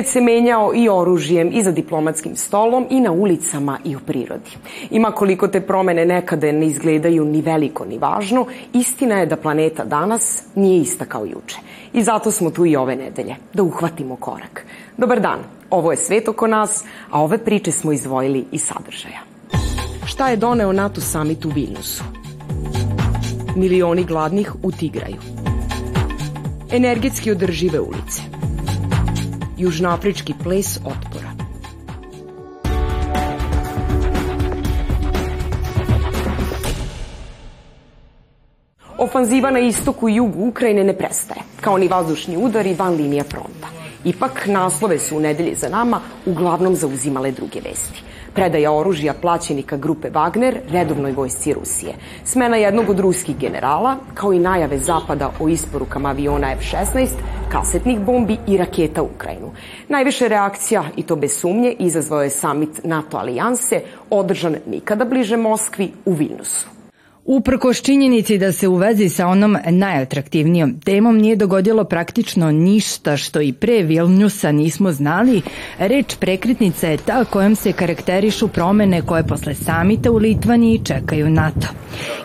Svet se menjao i oružjem, i za diplomatskim stolom, i na ulicama, i u prirodi. Ima koliko te promene nekada ne izgledaju ni veliko ni važno, istina je da planeta danas nije ista kao juče. I zato smo tu i ove nedelje, da uhvatimo korak. Dobar dan, ovo je svet oko nas, a ove priče smo izdvojili iz sadržaja. Šta je doneo NATO summit u Vilnusu? Milioni gladnih u Tigraju. Energetski održive ulice. Južnoafrički ples otpora. Ofanziva na istoku i jugu Ukrajine ne prestaje, kao ni vazdušni udari van linija fronta. Ipak naslove su u nedelji za nama uglavnom zauzimale druge vesti predaja oružja plaćenika grupe Wagner redovnoj vojsci Rusije, smena jednog od ruskih generala, kao i najave Zapada o isporukama aviona F-16, kasetnih bombi i raketa u Ukrajinu. Najviše reakcija, i to bez sumnje, izazvao je samit NATO alijanse, održan nikada bliže Moskvi u Vilnusu. Uprkos činjenici da se u vezi sa onom najatraktivnijom temom nije dogodilo praktično ništa što i pre Vilnjusa nismo znali, reč prekretnica je ta kojom se karakterišu promene koje posle samita u Litvaniji čekaju NATO.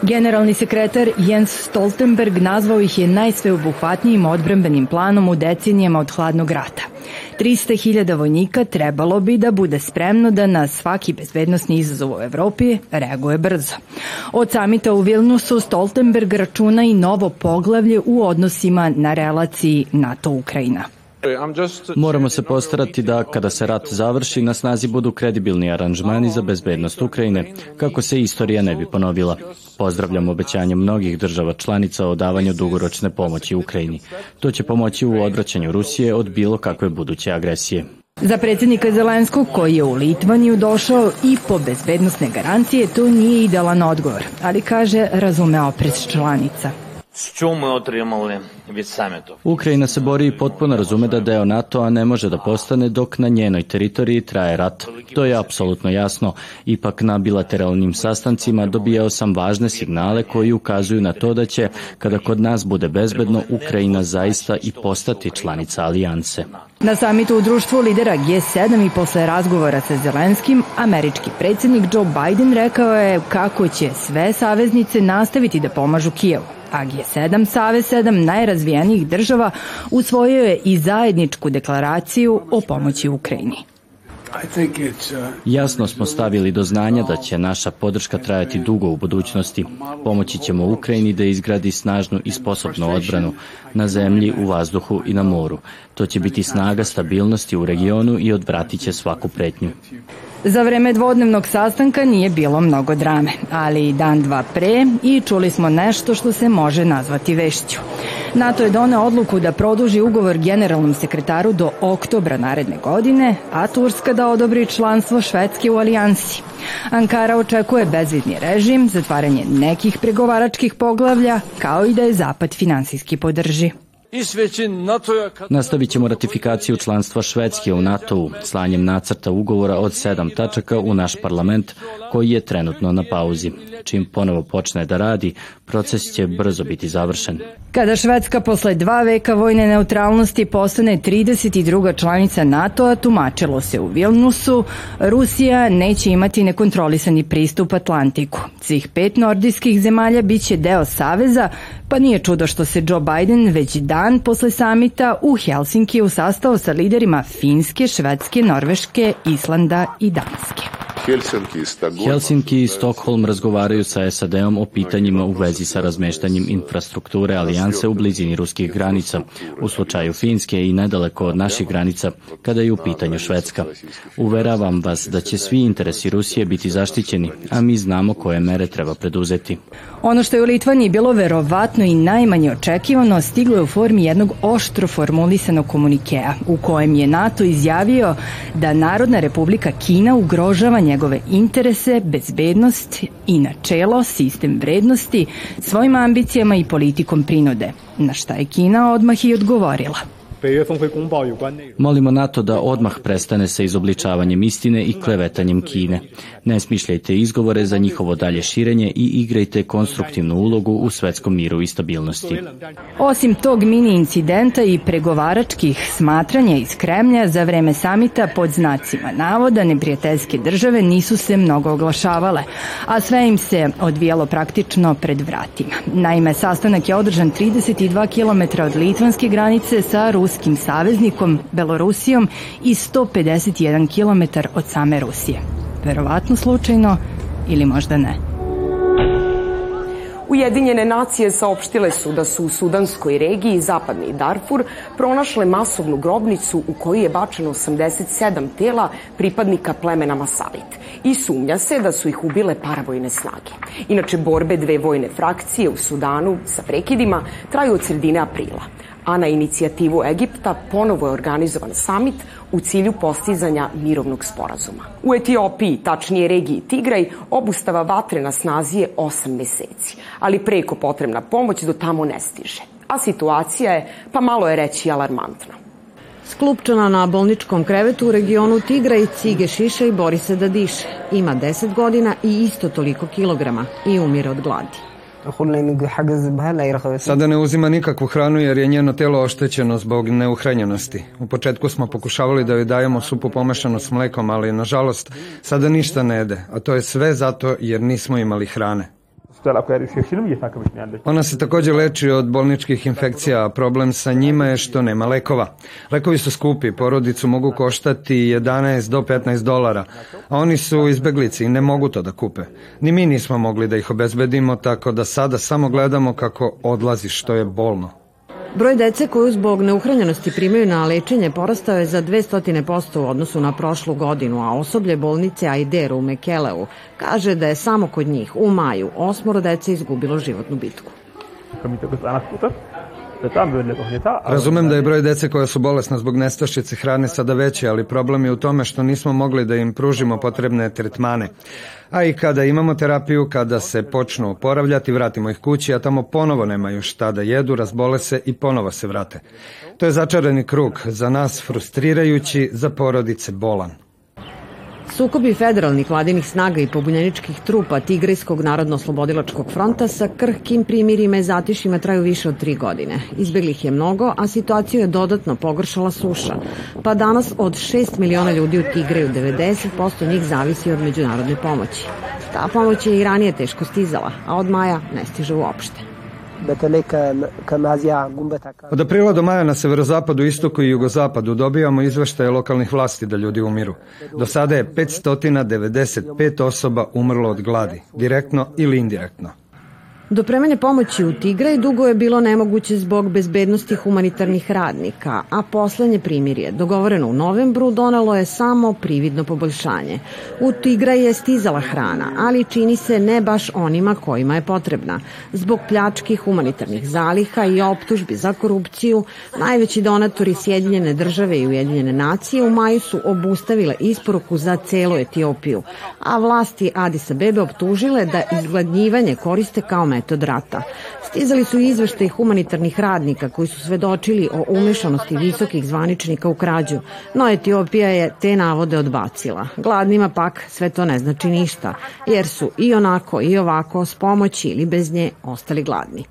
Generalni sekretar Jens Stoltenberg nazvao ih je najsveobuhvatnijim odbrambenim planom u decenijama od hladnog rata. 300.000 vojnika trebalo bi da bude spremno da na svaki bezbednostni izazov u Evropi reaguje brzo. Od samita u Vilnusu Stoltenberg računa i novo poglavlje u odnosima na relaciji NATO-Ukrajina. Moramo se postarati da kada se rat završi na snazi budu kredibilni aranžmani za bezbednost Ukrajine, kako se istorija ne bi ponovila. Pozdravljam obećanje mnogih država članica o davanju dugoročne pomoći Ukrajini. To će pomoći u odvraćanju Rusije od bilo kakve buduće agresije. Za predsjednika Zelenskog, koji je u Litvaniju došao i po bezbednostne garancije, to nije idealan odgovor, ali kaže razume oprez članica. Що ми отримали від саміту? Ukrajina se bori i potpuno razume da deo NATO-a ne može da postane dok na njenoj teritoriji traje rat. To je apsolutno jasno. Ipak na bilateralnim sastancima dobijao sam važne signale koji ukazuju na to da će, kada kod nas bude bezbedno, Ukrajina zaista i postati članica alijanse. Na samitu u društvu lidera G7 i posle razgovora sa Zelenskim, američki predsjednik Joe Biden rekao je kako će sve saveznice nastaviti da pomažu Kijevu a G7, Savez 7 najrazvijenijih država, usvojio je i zajedničku deklaraciju o pomoći Ukrajini. Jasno smo stavili do znanja da će naša podrška trajati dugo u budućnosti. Pomoći ćemo Ukrajini da izgradi snažnu i sposobnu odbranu na zemlji, u vazduhu i na moru. To će biti snaga stabilnosti u regionu i odvratit će svaku pretnju. Za vreme dvodnevnog sastanka nije bilo mnogo drame, ali i dan dva pre i čuli smo nešto što se može nazvati vešću. NATO je doneo odluku da produži ugovor generalnom sekretaru do oktobra naredne godine, a Turska da odobri članstvo Švedske u alijansi. Ankara očekuje bezvidni režim, zatvaranje nekih pregovaračkih poglavlja, kao i da je Zapad finansijski podrži. Nastavit ćemo ratifikaciju članstva Švedske u NATO-u slanjem nacrta ugovora od sedam tačaka u naš parlament koji je trenutno na pauzi. Čim ponovo počne da radi, proces će brzo biti završen. Kada Švedska posle dva veka vojne neutralnosti postane 32. članica NATO-a, tumačilo se u Vilnusu, Rusija neće imati nekontrolisani pristup Atlantiku. Svih pet nordijskih zemalja biće deo Saveza, pa nije čudo što se Joe Biden već dan posle samita u Helsinkiju sastao sa liderima Finske, Švedske, Norveške, Islanda i Danske. Helsinki i Stockholm razgovaraju sa SAD-om o pitanjima u vezi sa razmeštanjem infrastrukture alijanse u blizini ruskih granica, u slučaju Finske i nedaleko od naših granica, kada je u pitanju Švedska. Uveravam vas da će svi interesi Rusije biti zaštićeni, a mi znamo koje mere treba preduzeti. Ono što je u Litvaniji bilo verovatno i najmanje očekivano stiglo je u formi jednog oštro formulisanog komunikea u kojem je NATO izjavio da Narodna republika Kina ugrožava njegove interese, bezbednost i načelo, sistem vrednosti svojim ambicijama i politikom prinude, na šta je Kina odmah i odgovorila. Molimo NATO da odmah prestane sa izobličavanjem istine i klevetanjem Kine. Ne smišljajte izgovore za njihovo dalje širenje i igrajte konstruktivnu ulogu u svetskom miru i stabilnosti. Osim tog mini incidenta i pregovaračkih smatranja iz Kremlja za vreme samita pod znacima navoda neprijateljske države nisu se mnogo oglašavale, a sve im se odvijalo praktično pred vratima. Naime, sastanak je održan 32 km od litvanske granice sa ruskim saveznikom Belorusijom i 151 km od same Rusije. Verovatno slučajno ili možda ne. Ujedinjene nacije saopštile su da su u sudanskoj regiji Zapadni Darfur pronašle masovnu grobnicu u kojoj je bačeno 87 tela pripadnika plemena Masalit i sumnja se da su ih ubile paravojne snage. Inače, borbe dve vojne frakcije u Sudanu sa prekidima traju od sredine aprila a na inicijativu Egipta ponovo je organizovan samit u cilju postizanja mirovnog sporazuma. U Etiopiji, tačnije regiji Tigraj, obustava vatre na snazi je 8 meseci, ali preko potrebna pomoć do tamo ne stiže. A situacija je, pa malo je reći, alarmantna. Sklupčana na bolničkom krevetu u regionu Tigraj cige šiša i bori se da diše. Ima 10 godina i isto toliko kilograma i umire od gladi. Sada ne uzima nikakvu hranu jer je njeno telo oštećeno zbog neuhranjenosti. U početku smo pokušavali da joj dajemo supu pomešanu s mlekom, ali nažalost sada ništa ne jede, a to je sve zato jer nismo imali hrane. Ona se takođe leči od bolničkih infekcija, a problem sa njima je što nema lekova. Lekovi su skupi, porodicu mogu koštati 11 do 15 dolara, a oni su izbeglici i ne mogu to da kupe. Ni mi nismo mogli da ih obezbedimo, tako da sada samo gledamo kako odlazi, što je bolno. Broj dece koju zbog neuhranjenosti primaju na lečenje porastao je za 200% u odnosu na prošlu godinu, a osoblje bolnice Aider u Mekeleu kaže da je samo kod njih u maju osmoro dece izgubilo životnu bitku. Razumem da je broj dece koja su bolesna zbog nestašice hrane sada veći, ali problem je u tome što nismo mogli da im pružimo potrebne tretmane. A i kada imamo terapiju, kada se počnu oporavljati, vratimo ih kući, a tamo ponovo nemaju šta da jedu, razbole se i ponovo se vrate. To je začarani krug, za nas frustrirajući, za porodice bolan. Sukobi federalnih vladinih snaga i pobunjeničkih trupa Tigrijskog narodno-slobodilačkog fronta sa krhkim primirima i zatišima traju više od tri godine. Izbeglih je mnogo, a situaciju je dodatno pogoršala suša. Pa danas od 6 miliona ljudi u Tigreju 90% njih zavisi od međunarodne pomoći. Ta pomoć je i ranije teško stizala, a od maja ne stiže uopšte. Od aprila do maja na severozapadu, istoku i jugozapadu dobijamo izveštaje lokalnih vlasti da ljudi umiru. Do sada je 595 osoba umrlo od gladi, direktno ili indirektno. Dopremanje pomoći u Tigraj dugo je bilo nemoguće zbog bezbednosti humanitarnih radnika, a poslednje primirje, dogovoreno u novembru, donelo je samo prividno poboljšanje. U Tigraj je stizala hrana, ali čini se ne baš onima kojima je potrebna. Zbog pljački humanitarnih zaliha i optužbi za korupciju, najveći donatori Sjedinjene države i Ujedinjene nacije u maju su obustavile isporuku za celu Etiopiju, a vlasti Adisa Bebe optužile da izgladnjivanje koriste kao metod rata. Stizali su izveštaji humanitarnih radnika koji su svedočili o umešanosti visokih zvaničnika u krađu, no Etiopija je te navode odbacila. Gladnima pak sve to ne znači ništa, jer su i onako i ovako s pomoći ili bez nje ostali gladni.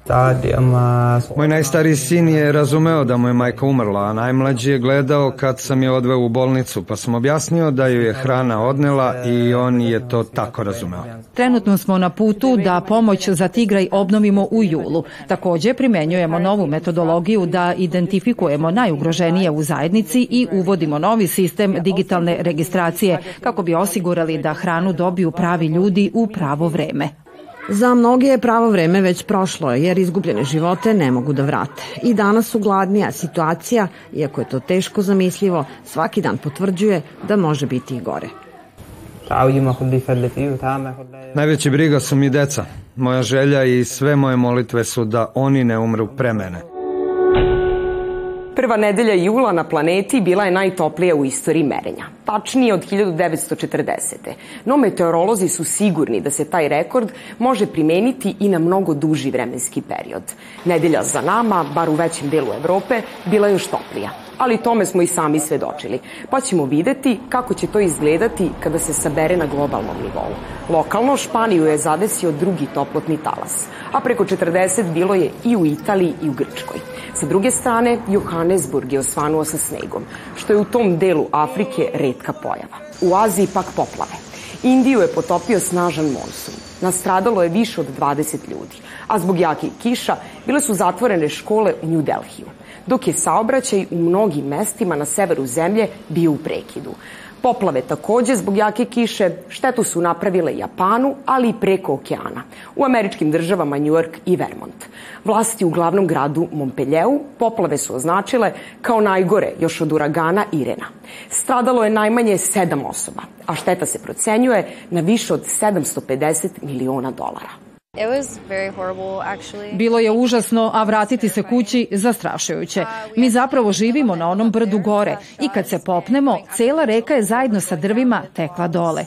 Moj najstariji sin je razumeo da mu je majka umrla, a najmlađi je gledao kad sam je odveo u bolnicu, pa sam objasnio da ju je hrana odnela i on je to tako razumeo. Trenutno smo na putu da pomoć za Tigraj obnovimo u julu. Takođe primenjujemo novu metodologiju da identifikujemo najugroženije u zajednici i uvodimo novi sistem digitalne registracije kako bi osigurali da hranu dobiju pravi ljudi u pravo vreme. Za mnoge je pravo vreme već prošlo, jer izgubljene živote ne mogu da vrate. I danas su gladnija situacija, iako je to teško zamislivo, svaki dan potvrđuje da može biti i gore. Najveća briga su mi deca. Moja želja i sve moje molitve su da oni ne umru pre mene. Prva nedelja jula na planeti bila je najtoplija u istoriji merenja. tačnije od 1940. No meteorolozi su sigurni da se taj rekord može primeniti i na mnogo duži vremenski period. Nedelja za nama, bar u većem delu Evrope, bila još toplija ali tome smo i sami svedočili. Pa ćemo videti kako će to izgledati kada se sabere na globalnom nivou. Lokalno Španiju je zadesio drugi toplotni talas, a preko 40 bilo je i u Italiji i u Grčkoj. Sa druge strane, Johannesburg je osvanuo sa snegom, što je u tom delu Afrike redka pojava. U Aziji pak poplave. Indiju je potopio snažan monsun. Nastradalo je više od 20 ljudi, a zbog jakih kiša bile su zatvorene škole u New Delhiju dok je saobraćaj u mnogim mestima na severu zemlje bio u prekidu. Poplave takođe zbog jake kiše štetu su napravile Japanu, ali i preko okeana, u američkim državama New York i Vermont. Vlasti u glavnom gradu Montpellieru poplave su označile kao najgore još od uragana Irena. Stradalo je najmanje sedam osoba, a šteta se procenjuje na više od 750 miliona dolara. Bilo je užasno, a vratiti se kući zastrašujuće. Mi zapravo živimo na onom brdu gore i kad se popnemo, cela reka je zajedno sa drvima tekla dole.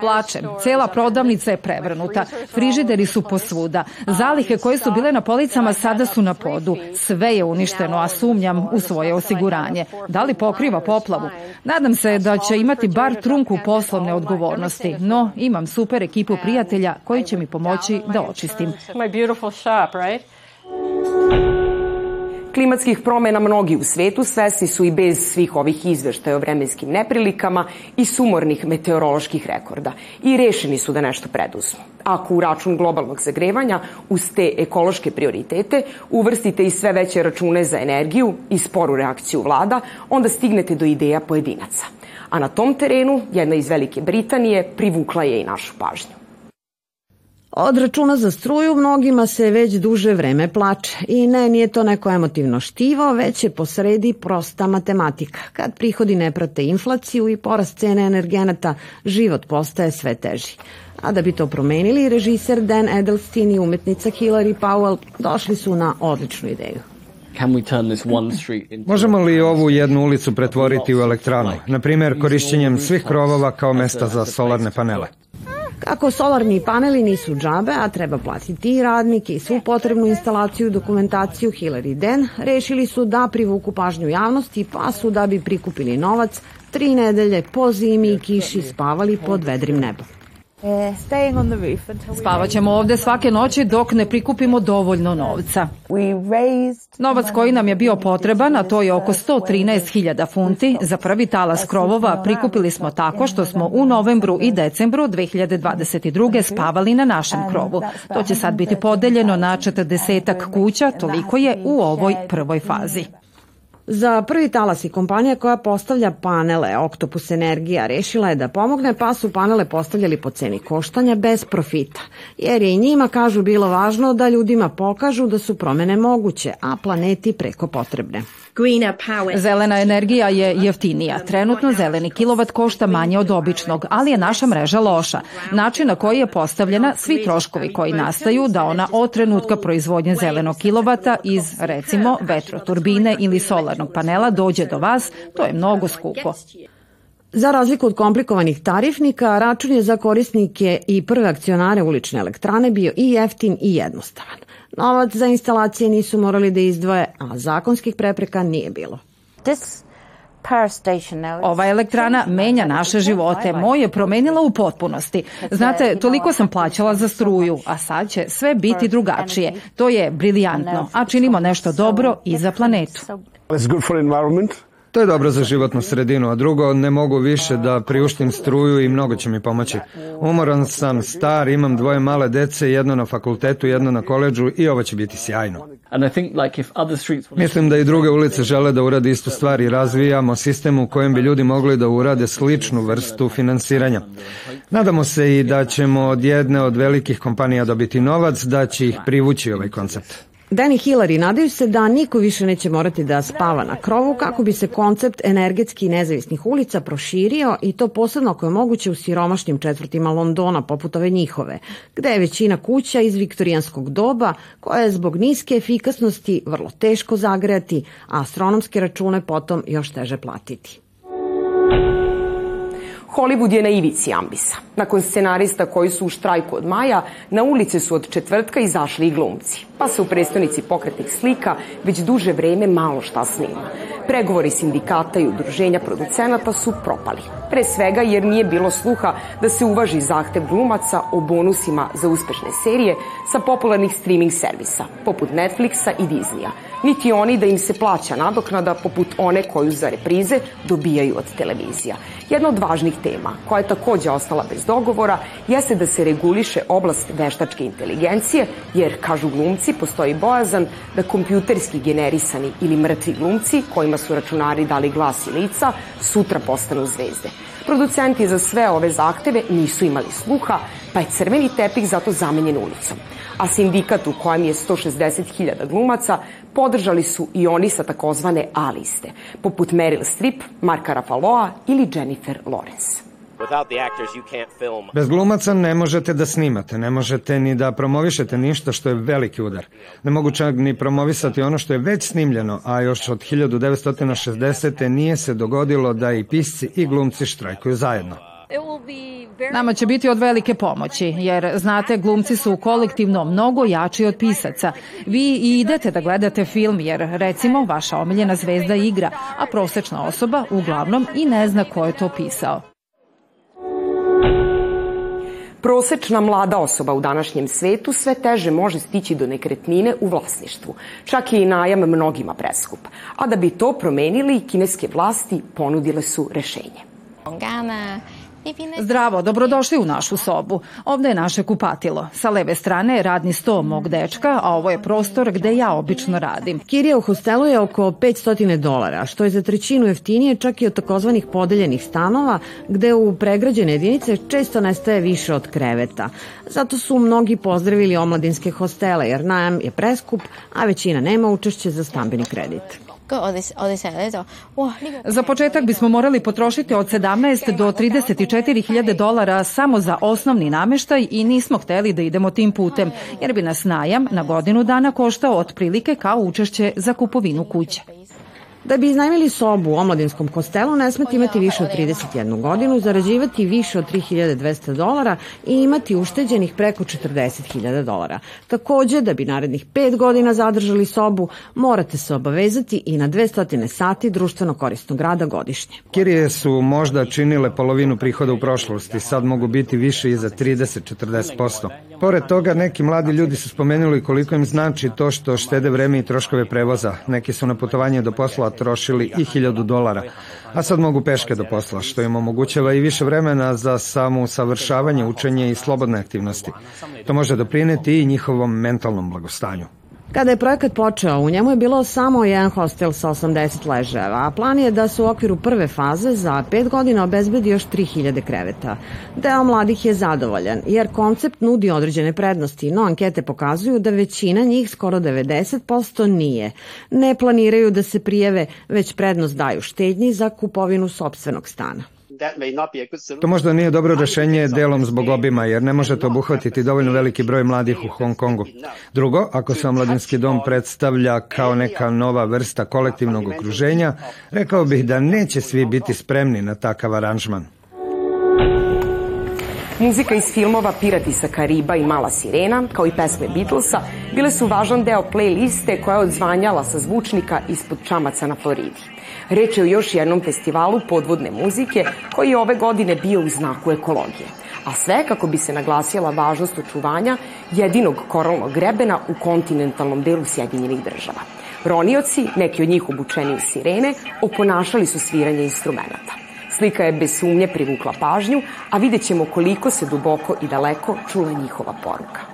Plačem. Cela prodavnica je prevrnuta. Frižideri su posvuda. Zalihe koje su bile na policama sada su na podu. Sve je uništeno, a sumnjam u svoje osiguranje. Da li pokriva poplavu? Nadam se da će imati bar trunku poslovne odgovornosti, no imam super ekipu prijatelja koji će mi pomoći da očistim. My beautiful shop, right? Klimatskih promena mnogi u svetu svesni su i bez svih ovih izveštaja o vremenskim neprilikama i sumornih meteoroloških rekorda i rešeni su da nešto preduzmu. Ako u račun globalnog zagrevanja uz te ekološke prioritete uvrstite i sve veće račune za energiju i sporu reakciju vlada, onda stignete do ideja pojedinaca. A na tom terenu jedna iz Velike Britanije privukla je i našu pažnju. Od računa za struju mnogima se već duže vreme plače i ne, nije to neko emotivno štivo, već je posredi prosta matematika. Kad prihodi ne prate inflaciju i porast cene energenata, život postaje sve teži. A da bi to promenili, režiser Dan Edelstein i umetnica Hilary Powell došli su na odličnu ideju. Možemo li ovu jednu ulicu pretvoriti u elektranu, na primjer korišćenjem svih krovova kao mesta za solarne panele? Kako solarni paneli nisu džabe, a treba platiti i radnike i svu potrebnu instalaciju i dokumentaciju Hillary Den, rešili su da privuku pažnju javnosti, pa su da bi prikupili novac, tri nedelje po zimi i kiši spavali pod vedrim nebom. Spavaćemo ovde svake noći dok ne prikupimo dovoljno novca. Novac koji nam je bio potreban, a to je oko 113.000 funti, za prvi talas krovova prikupili smo tako što smo u novembru i decembru 2022. spavali na našem krovu. To će sad biti podeljeno na 40 kuća, toliko je u ovoj prvoj fazi. Za prvi talas i kompanija koja postavlja panele Octopus Energija rešila je da pomogne pa su panele postavljali po ceni koštanja bez profita, jer je i njima, kažu, bilo važno da ljudima pokažu da su promene moguće, a planeti preko potrebne. Zelena energija je jeftinija. Trenutno zeleni kilovat košta manje od običnog, ali je naša mreža loša. Način na koji je postavljena, svi troškovi koji nastaju da ona od trenutka proizvodnje zelenog kilovata iz, recimo, vetroturbine ili solarnog panela dođe do vas, to je mnogo skupo. Za razliku od komplikovanih tarifnika, račun je za korisnike i prve akcionare ulične elektrane bio i jeftin i jednostavan. Novac za instalacije nisu morali da izdvoje, a zakonskih prepreka nije bilo. Ova elektrana menja naše živote. Moje je promenila u potpunosti. Znate, toliko sam plaćala za struju, a sad će sve biti drugačije. To je briljantno, a činimo nešto dobro i za planetu. To je dobro za životnu sredinu, a drugo, ne mogu više da priuštim struju i mnogo će mi pomoći. Umoran sam, star, imam dvoje male dece, jedno na fakultetu, jedno na koleđu i ovo će biti sjajno. Mislim da i druge ulice žele da urade istu stvar i razvijamo sistem u kojem bi ljudi mogli da urade sličnu vrstu finansiranja. Nadamo se i da ćemo od jedne od velikih kompanija dobiti novac, da će ih privući ovaj koncept. Dan i Hillary nadaju se da niko više neće morati da spava na krovu kako bi se koncept energetski nezavisnih ulica proširio i to posebno ako je moguće u siromašnim četvrtima Londona poput ove njihove, gde je većina kuća iz viktorijanskog doba koja je zbog niske efikasnosti vrlo teško zagrejati, a astronomske račune potom još teže platiti. Hollywood je na ivici ambisa. Nakon scenarista koji su u štrajku od maja, na ulice su od četvrtka izašli i glumci. Pa se u predstavnici pokretnih slika već duže vreme malo šta snima. Pregovori sindikata i udruženja producenata su propali. Pre svega jer nije bilo sluha da se uvaži zahtev glumaca o bonusima za uspešne serije sa popularnih streaming servisa, poput Netflixa i Disneya, niti oni da im se plaća nadoknada poput one koju za reprize dobijaju od televizija. Jedna od važnih tema, koja je takođe ostala bez dogovora, jeste da se reguliše oblast veštačke inteligencije, jer, kažu glumci, postoji bojazan da kompjuterski generisani ili mrtvi glumci, kojima su računari dali glas i lica, sutra postanu zvezde. Producenti za sve ove zahteve nisu imali sluha, pa je crveni tepih zato zamenjen ulicom. A sindikat u kojem je 160.000 glumaca podržali su i oni sa takozvane A liste, poput Meryl Streep, Marka Rafaloa ili Jennifer Lawrence. Bez glumaca ne možete da snimate, ne možete ni da promovišete ništa što je veliki udar. Ne mogu čak ni promovisati ono što je već snimljeno, a još od 1960. nije se dogodilo da i pisci i glumci štrajkuju zajedno. Nama će biti od velike pomoći, jer znate, glumci su kolektivno mnogo jači od pisaca. Vi i idete da gledate film, jer recimo vaša omiljena zvezda igra, a prosečna osoba uglavnom i ne zna ko je to pisao. Prosečna mlada osoba u današnjem svetu sve teže može stići do nekretnine u vlasništvu. Čak je i najam mnogima preskup. A da bi to promenili, kineske vlasti ponudile su rešenje. Zdravo, dobrodošli u našu sobu. Ovde je naše kupatilo. Sa leve strane je radni sto mog dečka, a ovo je prostor gde ja obično radim. Kirija u hostelu je oko 500 dolara, što je za trećinu jeftinije čak i od takozvanih podeljenih stanova, gde u pregrađene jedinice često nestaje više od kreveta. Zato su mnogi pozdravili omladinske hostele, jer najam je preskup, a većina nema učešće za stambeni kredit. Za početak bismo morali potrošiti od 17 do 34 hiljade dolara samo za osnovni nameštaj i nismo hteli da idemo tim putem, jer bi nas najam na godinu dana koštao otprilike kao učešće za kupovinu kuće. Da bi iznajmili sobu u omladinskom hostelu ne smete imati više od 31 godinu, zarađivati više od 3200 dolara i imati ušteđenih preko 40.000 dolara. Takođe, da bi narednih 5 godina zadržali sobu, morate se obavezati i na 200 sati društveno korisnog rada godišnje. Kirije su možda činile polovinu prihoda u prošlosti, sad mogu biti više i za 30-40%. Pored toga, neki mladi ljudi su spomenuli koliko im znači to što štede vreme i troškove prevoza. Neki su na putovanje do posla trošili i hiljadu dolara, a sad mogu peške do posla, što im omogućava i više vremena za samo usavršavanje, učenje i slobodne aktivnosti. To može doprineti i njihovom mentalnom blagostanju. Kada je projekat počeo, u njemu je bilo samo jedan hostel sa 80 leževa, a plan je da se u okviru prve faze za pet godina obezbedi još 3000 kreveta. Deo mladih je zadovoljan, jer koncept nudi određene prednosti, no ankete pokazuju da većina njih, skoro 90%, nije. Ne planiraju da se prijeve, već prednost daju štednji za kupovinu sobstvenog stana. To možda nije dobro rešenje delom zbog obima, jer ne možete obuhvatiti dovoljno veliki broj mladih u Hong Kongu. Drugo, ako se omladinski dom predstavlja kao neka nova vrsta kolektivnog okruženja, rekao bih da neće svi biti spremni na takav aranžman. Muzika iz filmova Pirati sa Kariba i Mala sirena, kao i pesme Beatlesa, bile su važan deo playliste koja je odzvanjala sa zvučnika ispod čamaca na Floridi. Reč je o još jednom festivalu podvodne muzike koji je ove godine bio u znaku ekologije. A sve kako bi se naglasila važnost očuvanja jedinog koralnog grebena u kontinentalnom delu Sjedinjenih država. Ronioci, neki od njih obučeni u sirene, oponašali su sviranje instrumenta. Slika je bez sumnje privukla pažnju, a vidjet ćemo koliko se duboko i daleko čula njihova poruka.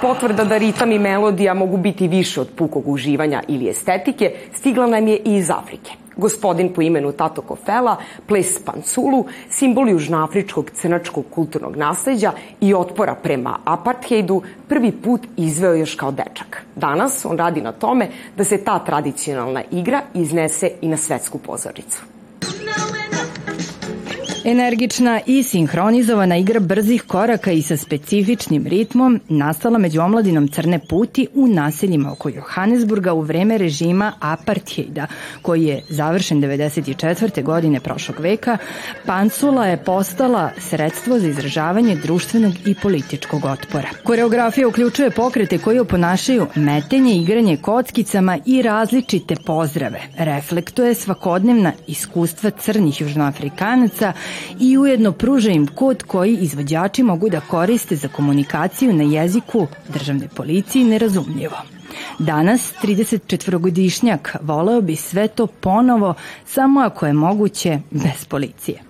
Potvrda da ritam i melodija mogu biti više od pukog uživanja ili estetike stigla nam je i iz Afrike. Gospodin po imenu Tato Kofela, ples Panculu, simbol južnoafričkog crnačkog kulturnog nasleđa i otpora prema apartheidu, prvi put izveo još kao dečak. Danas on radi na tome da se ta tradicionalna igra iznese i na svetsku pozornicu. Energična i sinhronizovana igra brzih koraka i sa specifičnim ritmom nastala među omladinom Crne puti u naseljima oko Johannesburga u vreme režima apartheida, koji je završen 94. godine prošlog veka, Pancula je postala sredstvo za izražavanje društvenog i političkog otpora. Koreografija uključuje pokrete koji oponašaju metenje, igranje kockicama i različite pozdrave. Reflektuje svakodnevna iskustva crnih južnoafrikanaca i ujedno pruža im kod koji izvođači mogu da koriste za komunikaciju na jeziku državne policije nerazumljivo. Danas 34-godišnjak voleo bi sve to ponovo samo ako je moguće bez policije.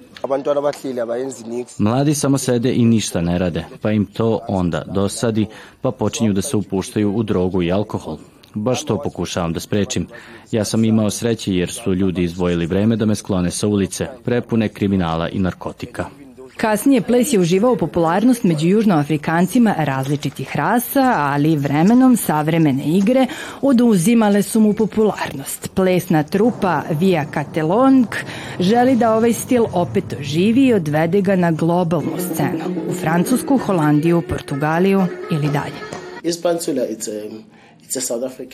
Mladi samo sede i ništa ne rade, pa im to onda dosadi, pa počinju da se upuštaju u drogu i alkohol. Baš to pokušavam da sprečim. Ja sam imao sreće jer su ljudi izdvojili vreme da me sklone sa ulice, prepune kriminala i narkotika. Kasnije ples je uživao popularnost među južnoafrikancima različitih rasa, ali vremenom savremene igre oduzimale su mu popularnost. Plesna trupa Via Catelong želi da ovaj stil opet oživi i odvede ga na globalnu scenu, u Francusku, Holandiju, Portugaliju ili dalje.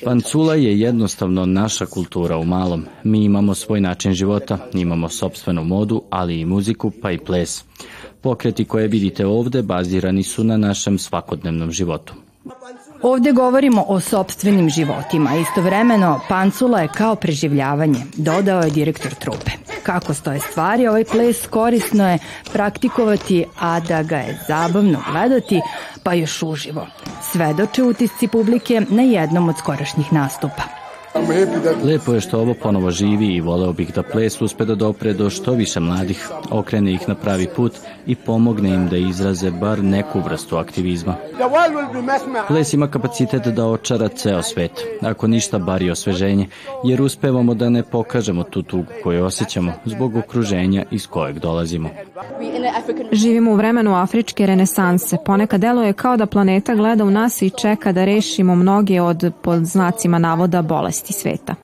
Pancula je jednostavno naša kultura u malom. Mi imamo svoj način života, imamo sobstvenu modu, ali i muziku, pa i ples. Pokreti koje vidite ovde bazirani su na našem svakodnevnom životu. Ovde govorimo o sobstvenim životima. Istovremeno, pancula je kao preživljavanje, dodao je direktor trupe. Kako stoje stvari, ovaj ples korisno je praktikovati, a da ga je zabavno gledati, pa još uživo. Svedoče utisci publike na jednom od skorašnjih nastupa. Lepo je što ovo ponovo živi i voleo bih da ples uspe da dopre do što više mladih, okrene ih na pravi put i pomogne im da izraze bar neku vrstu aktivizma. Ples ima kapacitet da očara ceo svet, ako ništa bar i osveženje, jer uspevamo da ne pokažemo tu tugu koju osjećamo zbog okruženja iz kojeg dolazimo. Živimo u vremenu afričke renesanse. Ponekad deluje kao da planeta gleda u nas i čeka da rešimo mnoge od pod znacima navoda bolesti sveta.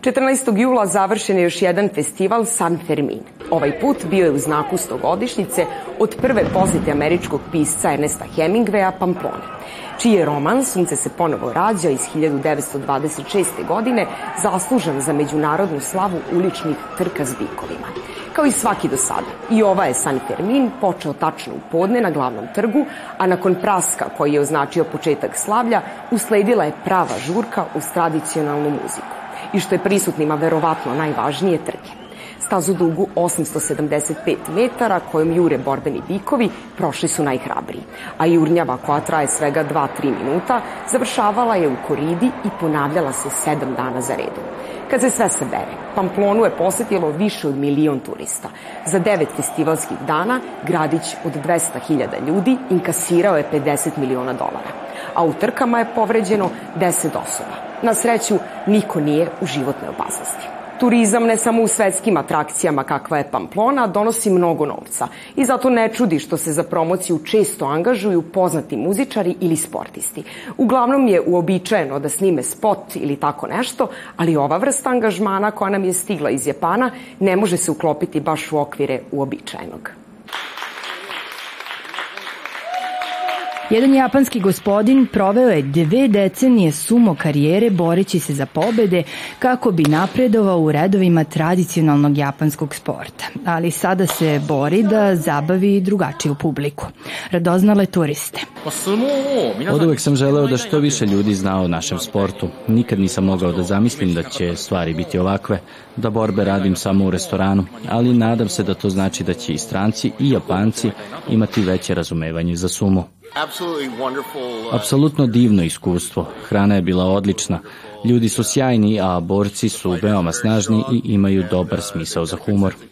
14. jula završen je još jedan festival San Fermin. Ovaj put bio je u znaku stogodišnjice od prve pozite američkog pisca Ernesta Hemingwaya Pamplone, čiji je roman Sunce se ponovo rađa iz 1926. godine zaslužan za međunarodnu slavu uličnih trka s bikovima. Kao i svaki do sada, i ova je San Fermin počeo tačno u podne na glavnom trgu, a nakon praska koji je označio početak slavlja, usledila je prava žurka uz tradicionalnu muziku. I što je prisutnima verovatno najvažnije trke. Stazu dugu 875 metara kojom jure borbeni bikovi prošli su najhrabriji, a jurnjava koja traje svega 2-3 minuta završavala je u koridi i ponavljala se 7 dana za redom. Kad se sve sabere, Pamplonu je posetilo više od milion turista. Za devet festivalskih dana gradić od 200.000 ljudi inkasirao je 50 miliona dolara, a u trkama je povređeno 10 osoba. Na sreću, niko nije u životnoj opasnosti. Turizam ne samo u svetskim atrakcijama kakva je Pamplona donosi mnogo novca i zato ne čudi što se za promociju često angažuju poznati muzičari ili sportisti. Uglavnom je uobičajeno da snime spot ili tako nešto, ali ova vrsta angažmana koja nam je stigla iz Japana ne može se uklopiti baš u okvire uobičajenog. Jedan japanski gospodin proveo je dve decenije sumo karijere boreći se za pobede kako bi napredovao u redovima tradicionalnog japanskog sporta, ali sada se bori da zabavi drugačiju publiku, radoznale turiste. Od uvek sam želeo da što više ljudi zna o našem sportu. Nikad nisam mogao da zamislim da će stvari biti ovakve, da borbe radim samo u restoranu, ali nadam se da to znači da će i stranci i japanci imati veće razumevanje za sumo. Uh, Apsolutno divno iskustvo. Hrana je bila odlična. Ljudi su sjajni, a borci su veoma snažni i imaju dobar smisao za humor. Uh,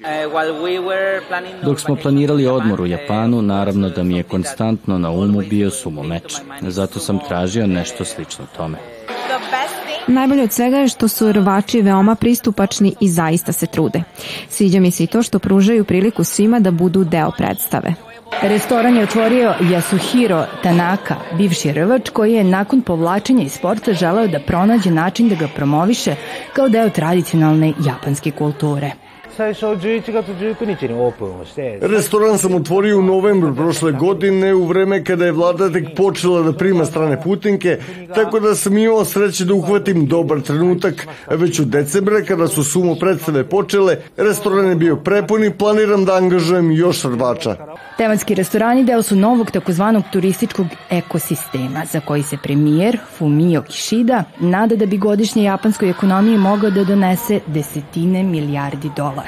Dok smo planirali odmor u Japanu, naravno da mi je konstantno na umu bio sumo meč. Zato sam tražio nešto slično tome. Najbolje od svega je što su rvači veoma pristupačni i zaista se trude. Sviđa mi se i to što pružaju priliku svima da budu deo predstave. Restoran je otvorio Yasuhiro Tanaka, bivši rvač koji je nakon povlačenja iz sporta želeo da pronađe način da ga promoviše kao deo tradicionalne japanske kulture. Restoran sam otvorio u novembru prošle godine u vreme kada je vlada tek počela da prima strane putinke, tako da sam imao sreće da uhvatim dobar trenutak. Već u decembra kada su sumo predstave počele, restoran je bio prepun i planiram da angažujem još rvača. Tematski restorani deo su novog takozvanog turističkog ekosistema za koji se premijer Fumio Kishida nada da bi godišnje japanskoj ekonomiji mogao da donese desetine milijardi dolara.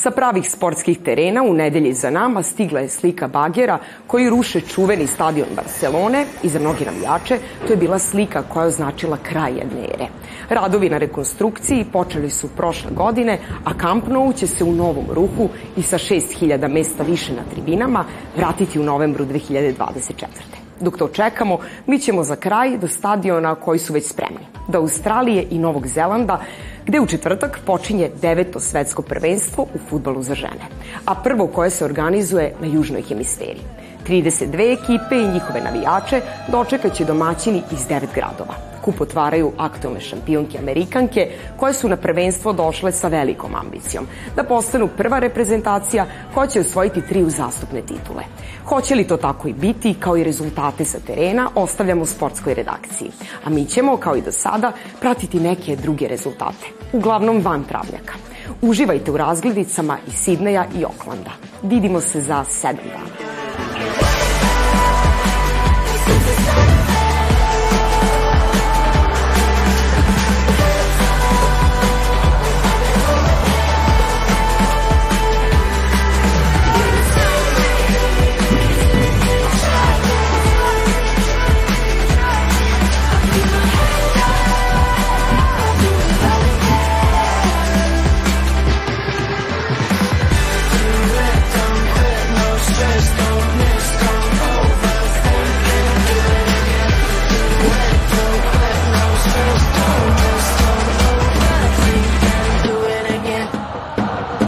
Sa pravih sportskih terena u nedelji za nama stigla je slika bagera koji ruše čuveni stadion Barcelone i za mnogi navijače to je bila slika koja je označila kraj jedne ere. Radovi na rekonstrukciji počeli su prošle godine, a Camp Nou će se u novom ruhu i sa 6000 mesta više na tribinama vratiti u novembru 2024. Dok to čekamo, mi ćemo za kraj do stadiona koji su već spremni. Do Australije i Novog Zelanda, gde u četvrtak počinje deveto svetsko prvenstvo u futbolu za žene, a prvo koje se organizuje na južnoj hemisferi. 32 ekipe i njihove navijače dočekaće domaćini iz devet gradova kup otvaraju aktualne šampionke Amerikanke koje su na prvenstvo došle sa velikom ambicijom da postanu prva reprezentacija koja će osvojiti tri uzastupne titule. Hoće li to tako i biti, kao i rezultate sa terena, ostavljamo u sportskoj redakciji. A mi ćemo, kao i do sada, pratiti neke druge rezultate, uglavnom van travljaka. Uživajte u razgledicama iz Sidneja i Oklanda. Vidimo se za sedam dana.